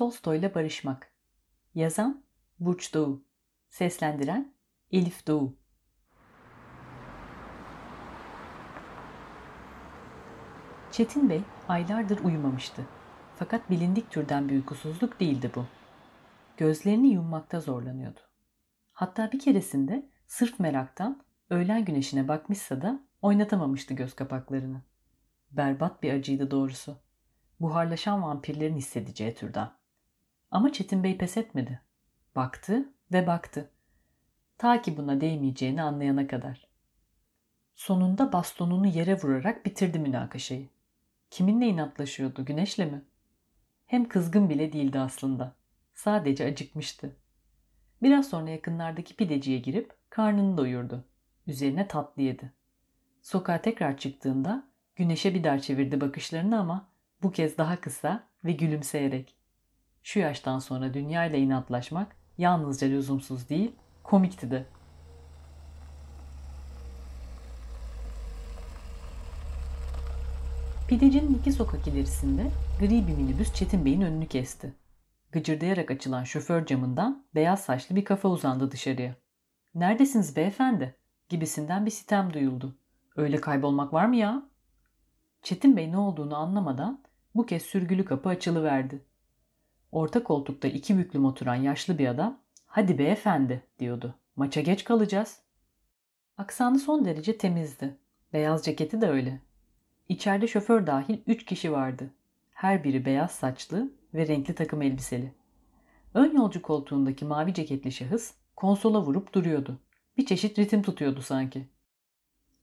Tolstoy'la Barışmak Yazan Burç Doğu Seslendiren Elif Doğu Çetin Bey aylardır uyumamıştı. Fakat bilindik türden bir uykusuzluk değildi bu. Gözlerini yummakta zorlanıyordu. Hatta bir keresinde sırf meraktan öğlen güneşine bakmışsa da oynatamamıştı göz kapaklarını. Berbat bir acıydı doğrusu. Buharlaşan vampirlerin hissedeceği türden. Ama Çetin Bey pes etmedi. Baktı ve baktı. Ta ki buna değmeyeceğini anlayana kadar. Sonunda bastonunu yere vurarak bitirdi münakaşayı. Kiminle inatlaşıyordu, güneşle mi? Hem kızgın bile değildi aslında. Sadece acıkmıştı. Biraz sonra yakınlardaki pideciye girip karnını doyurdu. Üzerine tatlı yedi. Sokağa tekrar çıktığında güneşe bir daha çevirdi bakışlarını ama bu kez daha kısa ve gülümseyerek. Şu yaştan sonra dünyayla inatlaşmak yalnızca lüzumsuz değil, komikti de. Pidecinin iki sokak ilerisinde gri bir minibüs Çetin Bey'in önünü kesti. Gıcırdayarak açılan şoför camından beyaz saçlı bir kafa uzandı dışarıya. ''Neredesiniz beyefendi?'' gibisinden bir sitem duyuldu. ''Öyle kaybolmak var mı ya?'' Çetin Bey ne olduğunu anlamadan bu kez sürgülü kapı açılıverdi. Orta koltukta iki büklüm oturan yaşlı bir adam ''Hadi beyefendi'' diyordu. ''Maça geç kalacağız.'' Aksanı son derece temizdi. Beyaz ceketi de öyle. İçeride şoför dahil üç kişi vardı. Her biri beyaz saçlı ve renkli takım elbiseli. Ön yolcu koltuğundaki mavi ceketli şahıs konsola vurup duruyordu. Bir çeşit ritim tutuyordu sanki.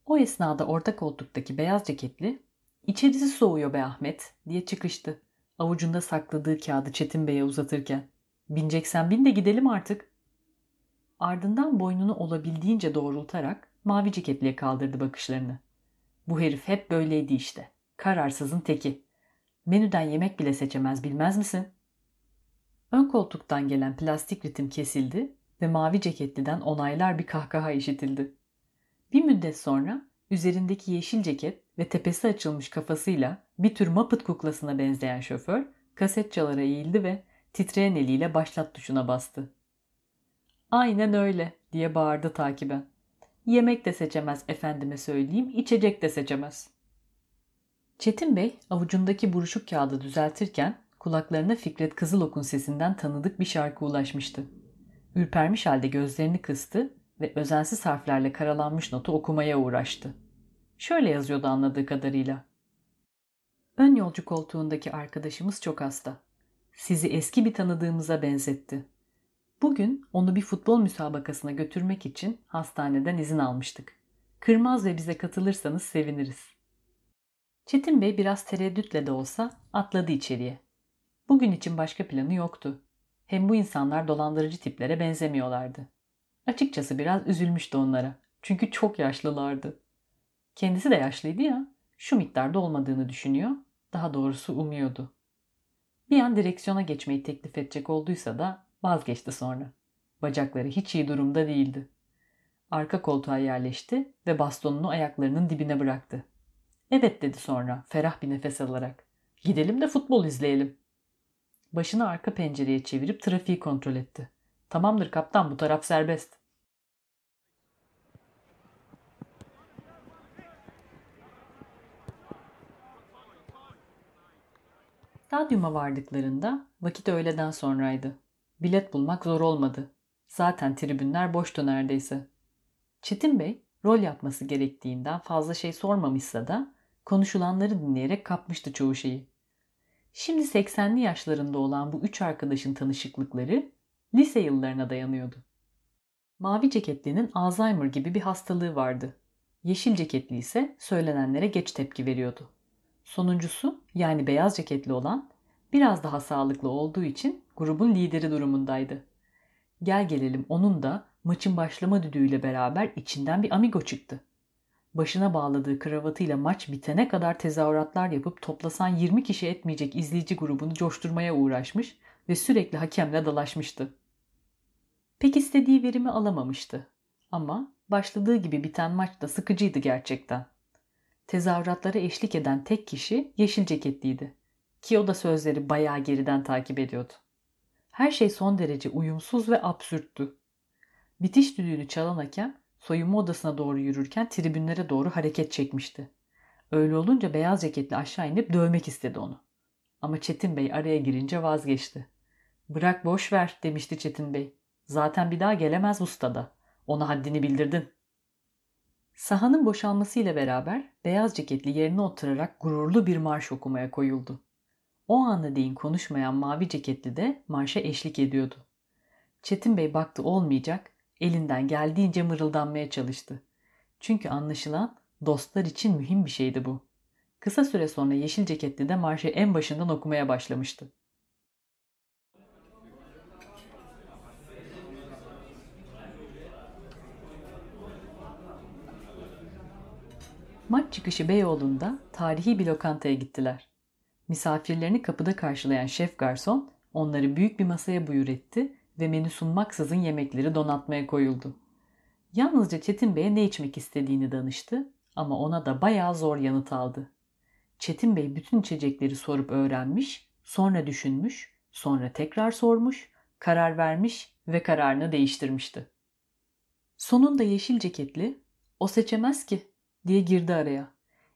O esnada orta koltuktaki beyaz ceketli ''İçerisi soğuyor be Ahmet'' diye çıkıştı. Avucunda sakladığı kağıdı Çetin Bey'e uzatırken. ''Bineceksen bin de gidelim artık.'' Ardından boynunu olabildiğince doğrultarak mavi ceketliye kaldırdı bakışlarını. Bu herif hep böyleydi işte. Kararsızın teki. Menüden yemek bile seçemez bilmez misin? Ön koltuktan gelen plastik ritim kesildi ve mavi ceketliden onaylar bir kahkaha işitildi. Bir müddet sonra üzerindeki yeşil ceket ve tepesi açılmış kafasıyla bir tür Muppet kuklasına benzeyen şoför kaset çalara eğildi ve titreyen eliyle başlat tuşuna bastı. Aynen öyle diye bağırdı takiben. Yemek de seçemez efendime söyleyeyim, içecek de seçemez. Çetin Bey avucundaki buruşuk kağıdı düzeltirken kulaklarına Fikret Kızılok'un sesinden tanıdık bir şarkı ulaşmıştı. Ürpermiş halde gözlerini kıstı ve özensiz harflerle karalanmış notu okumaya uğraştı. Şöyle yazıyordu anladığı kadarıyla. Ön yolcu koltuğundaki arkadaşımız çok hasta. Sizi eski bir tanıdığımıza benzetti. Bugün onu bir futbol müsabakasına götürmek için hastaneden izin almıştık. Kırmaz ve bize katılırsanız seviniriz. Çetin Bey biraz tereddütle de olsa atladı içeriye. Bugün için başka planı yoktu. Hem bu insanlar dolandırıcı tiplere benzemiyorlardı. Açıkçası biraz üzülmüştü onlara. Çünkü çok yaşlılardı. Kendisi de yaşlıydı ya, şu miktarda olmadığını düşünüyor, daha doğrusu umuyordu. Bir an direksiyona geçmeyi teklif edecek olduysa da Vazgeçti sonra. Bacakları hiç iyi durumda değildi. Arka koltuğa yerleşti ve bastonunu ayaklarının dibine bıraktı. Evet dedi sonra ferah bir nefes alarak. Gidelim de futbol izleyelim. Başını arka pencereye çevirip trafiği kontrol etti. Tamamdır kaptan bu taraf serbest. Stadyuma vardıklarında vakit öğleden sonraydı. Bilet bulmak zor olmadı. Zaten tribünler boştu neredeyse. Çetin Bey rol yapması gerektiğinden fazla şey sormamışsa da konuşulanları dinleyerek kapmıştı çoğu şeyi. Şimdi 80'li yaşlarında olan bu üç arkadaşın tanışıklıkları lise yıllarına dayanıyordu. Mavi ceketlinin Alzheimer gibi bir hastalığı vardı. Yeşil ceketli ise söylenenlere geç tepki veriyordu. Sonuncusu yani beyaz ceketli olan biraz daha sağlıklı olduğu için grubun lideri durumundaydı. Gel gelelim onun da maçın başlama düdüğüyle beraber içinden bir amigo çıktı. Başına bağladığı kravatıyla maç bitene kadar tezahüratlar yapıp toplasan 20 kişi etmeyecek izleyici grubunu coşturmaya uğraşmış ve sürekli hakemle dalaşmıştı. Pek istediği verimi alamamıştı. Ama başladığı gibi biten maç da sıkıcıydı gerçekten. Tezahüratlara eşlik eden tek kişi yeşil ceketliydi. Ki o da sözleri bayağı geriden takip ediyordu. Her şey son derece uyumsuz ve absürttü. Bitiş düdüğünü çalan hakem soyunma odasına doğru yürürken tribünlere doğru hareket çekmişti. Öyle olunca beyaz ceketli aşağı inip dövmek istedi onu. Ama Çetin Bey araya girince vazgeçti. Bırak boş ver demişti Çetin Bey. Zaten bir daha gelemez bu stada. Ona haddini bildirdin. Sahanın boşalmasıyla beraber beyaz ceketli yerine oturarak gururlu bir marş okumaya koyuldu. O anda değin konuşmayan mavi ceketli de marşa eşlik ediyordu. Çetin Bey baktı olmayacak, elinden geldiğince mırıldanmaya çalıştı. Çünkü anlaşılan dostlar için mühim bir şeydi bu. Kısa süre sonra yeşil ceketli de marşı en başından okumaya başlamıştı. Maç çıkışı Beyoğlu'nda tarihi bir lokantaya gittiler. Misafirlerini kapıda karşılayan şef garson onları büyük bir masaya buyur etti ve menü sunmaksızın yemekleri donatmaya koyuldu. Yalnızca Çetin Bey'e ne içmek istediğini danıştı ama ona da bayağı zor yanıt aldı. Çetin Bey bütün içecekleri sorup öğrenmiş, sonra düşünmüş, sonra tekrar sormuş, karar vermiş ve kararını değiştirmişti. Sonunda yeşil ceketli, o seçemez ki diye girdi araya.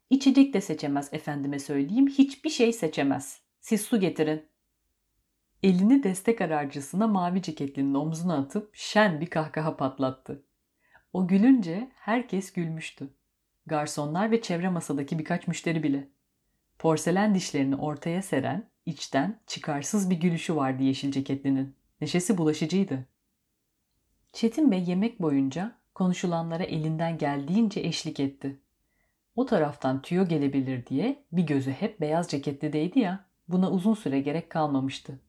İçecek de seçemez efendime söyleyeyim, hiçbir şey seçemez. Siz su getirin. Elini destek ararcısına mavi ceketlinin omzuna atıp şen bir kahkaha patlattı. O gülünce herkes gülmüştü. Garsonlar ve çevre masadaki birkaç müşteri bile. Porselen dişlerini ortaya seren, içten, çıkarsız bir gülüşü vardı yeşil ceketlinin. Neşesi bulaşıcıydı. Çetin Bey yemek boyunca konuşulanlara elinden geldiğince eşlik etti. O taraftan tüyo gelebilir diye bir gözü hep beyaz ceketlideydi ya, buna uzun süre gerek kalmamıştı.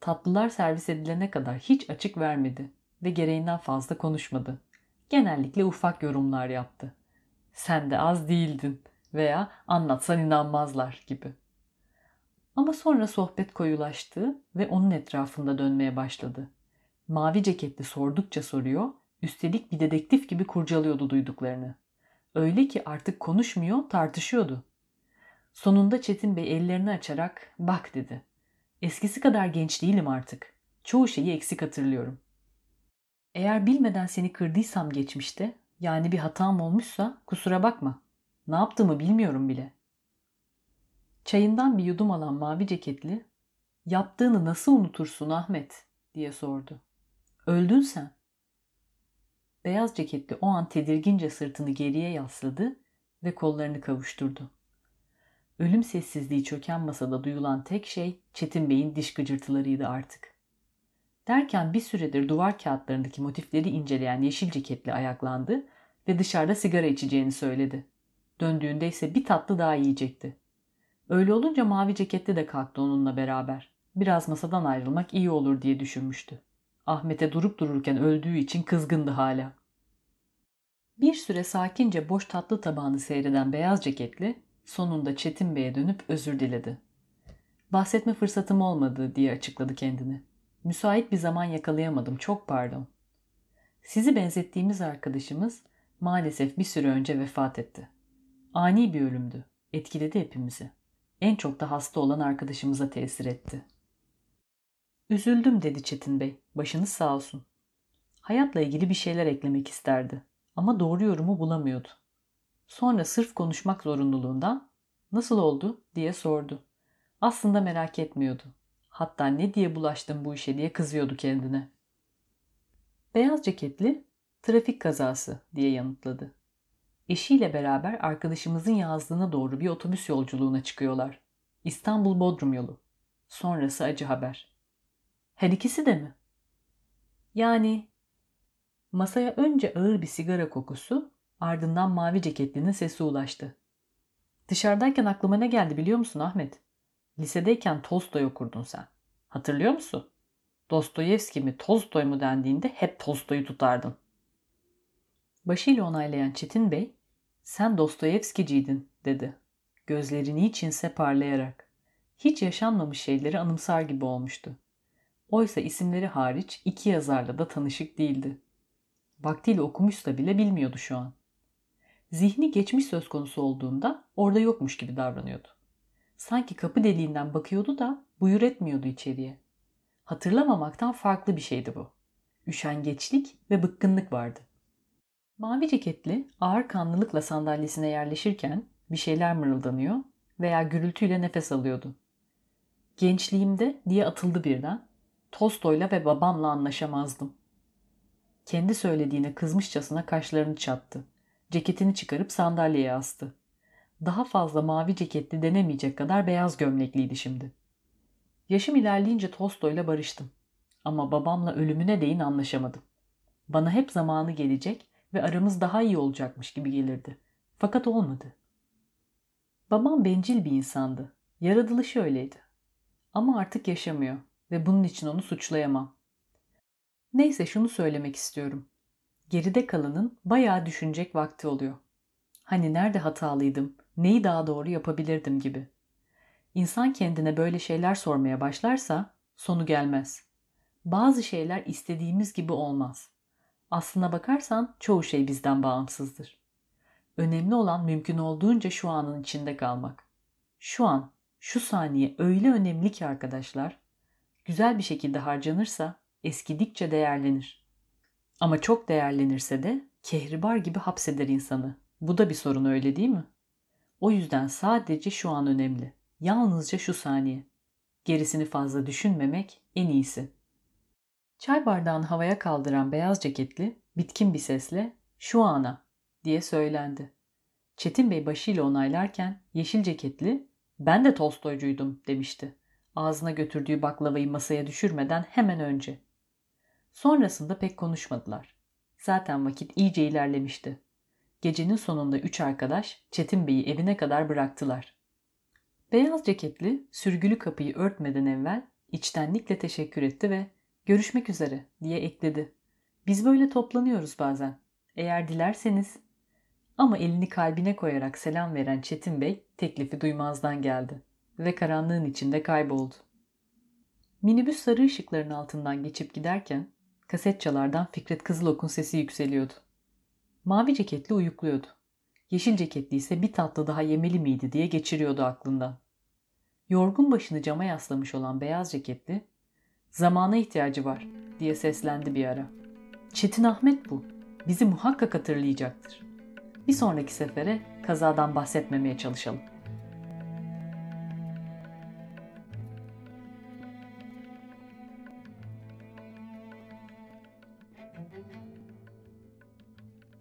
Tatlılar servis edilene kadar hiç açık vermedi ve gereğinden fazla konuşmadı. Genellikle ufak yorumlar yaptı. Sen de az değildin veya anlatsan inanmazlar gibi. Ama sonra sohbet koyulaştı ve onun etrafında dönmeye başladı. Mavi ceketli sordukça soruyor, üstelik bir dedektif gibi kurcalıyordu duyduklarını. Öyle ki artık konuşmuyor, tartışıyordu. Sonunda Çetin Bey ellerini açarak bak dedi. Eskisi kadar genç değilim artık. Çoğu şeyi eksik hatırlıyorum. Eğer bilmeden seni kırdıysam geçmişte, yani bir hatam olmuşsa kusura bakma. Ne yaptığımı bilmiyorum bile. Çayından bir yudum alan mavi ceketli, yaptığını nasıl unutursun Ahmet diye sordu. Öldün sen. Beyaz ceketli o an tedirgince sırtını geriye yasladı ve kollarını kavuşturdu. Ölüm sessizliği çöken masada duyulan tek şey Çetin Bey'in diş gıcırtılarıydı artık. Derken bir süredir duvar kağıtlarındaki motifleri inceleyen yeşil ceketli ayaklandı ve dışarıda sigara içeceğini söyledi. Döndüğünde ise bir tatlı daha yiyecekti. Öyle olunca mavi ceketli de kalktı onunla beraber. Biraz masadan ayrılmak iyi olur diye düşünmüştü. Ahmet'e durup dururken öldüğü için kızgındı hala. Bir süre sakince boş tatlı tabağını seyreden beyaz ceketli sonunda Çetin Bey'e dönüp özür diledi. Bahsetme fırsatım olmadı diye açıkladı kendini. Müsait bir zaman yakalayamadım çok pardon. Sizi benzettiğimiz arkadaşımız maalesef bir süre önce vefat etti. Ani bir ölümdü. Etkiledi hepimizi. En çok da hasta olan arkadaşımıza tesir etti. Üzüldüm dedi Çetin Bey. Başınız sağ olsun. Hayatla ilgili bir şeyler eklemek isterdi. Ama doğru yorumu bulamıyordu. Sonra sırf konuşmak zorunluluğundan nasıl oldu diye sordu. Aslında merak etmiyordu. Hatta ne diye bulaştım bu işe diye kızıyordu kendine. Beyaz ceketli trafik kazası diye yanıtladı. Eşiyle beraber arkadaşımızın yazdığına doğru bir otobüs yolculuğuna çıkıyorlar. İstanbul Bodrum yolu. Sonrası acı haber. Her ikisi de mi? Yani masaya önce ağır bir sigara kokusu, ardından mavi ceketlinin sesi ulaştı. Dışarıdayken aklıma ne geldi biliyor musun Ahmet? Lisedeyken Tolstoy okurdun sen. Hatırlıyor musun? Dostoyevski mi Tolstoy mu dendiğinde hep Tolstoy'u tutardın. Başıyla onaylayan Çetin Bey, sen Dostoyevskiciydin dedi. Gözlerini içinse parlayarak. Hiç yaşanmamış şeyleri anımsar gibi olmuştu. Oysa isimleri hariç iki yazarla da tanışık değildi. Vaktiyle okumuşsa bile bilmiyordu şu an. Zihni geçmiş söz konusu olduğunda orada yokmuş gibi davranıyordu. Sanki kapı deliğinden bakıyordu da buyur etmiyordu içeriye. Hatırlamamaktan farklı bir şeydi bu. Üşengeçlik ve bıkkınlık vardı. Mavi ceketli ağır kanlılıkla sandalyesine yerleşirken bir şeyler mırıldanıyor veya gürültüyle nefes alıyordu. Gençliğimde diye atıldı birden. Tolstoy'la ve babamla anlaşamazdım. Kendi söylediğine kızmışçasına kaşlarını çattı. Ceketini çıkarıp sandalyeye astı. Daha fazla mavi ceketli denemeyecek kadar beyaz gömlekliydi şimdi. Yaşım ilerleyince Tolstoy'la barıştım. Ama babamla ölümüne değin anlaşamadım. Bana hep zamanı gelecek ve aramız daha iyi olacakmış gibi gelirdi. Fakat olmadı. Babam bencil bir insandı. Yaratılışı öyleydi. Ama artık yaşamıyor ve bunun için onu suçlayamam. Neyse şunu söylemek istiyorum. Geride kalanın bayağı düşünecek vakti oluyor. Hani nerede hatalıydım, neyi daha doğru yapabilirdim gibi. İnsan kendine böyle şeyler sormaya başlarsa sonu gelmez. Bazı şeyler istediğimiz gibi olmaz. Aslına bakarsan çoğu şey bizden bağımsızdır. Önemli olan mümkün olduğunca şu anın içinde kalmak. Şu an, şu saniye öyle önemli ki arkadaşlar. Güzel bir şekilde harcanırsa eskidikçe değerlenir. Ama çok değerlenirse de kehribar gibi hapseder insanı. Bu da bir sorun öyle değil mi? O yüzden sadece şu an önemli. Yalnızca şu saniye. Gerisini fazla düşünmemek en iyisi. Çay bardağını havaya kaldıran beyaz ceketli bitkin bir sesle şu ana diye söylendi. Çetin Bey başıyla onaylarken yeşil ceketli ben de Tolstoycuydum demişti. Ağzına götürdüğü baklavayı masaya düşürmeden hemen önce. Sonrasında pek konuşmadılar. Zaten vakit iyice ilerlemişti. Gecenin sonunda üç arkadaş Çetin Bey'i evine kadar bıraktılar. Beyaz ceketli sürgülü kapıyı örtmeden evvel içtenlikle teşekkür etti ve görüşmek üzere diye ekledi. Biz böyle toplanıyoruz bazen. Eğer dilerseniz ama elini kalbine koyarak selam veren Çetin Bey teklifi duymazdan geldi ve karanlığın içinde kayboldu. Minibüs sarı ışıkların altından geçip giderken kaset çalardan Fikret Kızılok'un sesi yükseliyordu. Mavi ceketli uyukluyordu. Yeşil ceketli ise bir tatlı daha yemeli miydi diye geçiriyordu aklından. Yorgun başını cama yaslamış olan beyaz ceketli, zamana ihtiyacı var diye seslendi bir ara. Çetin Ahmet bu. Bizi muhakkak hatırlayacaktır. Bir sonraki sefere kazadan bahsetmemeye çalışalım.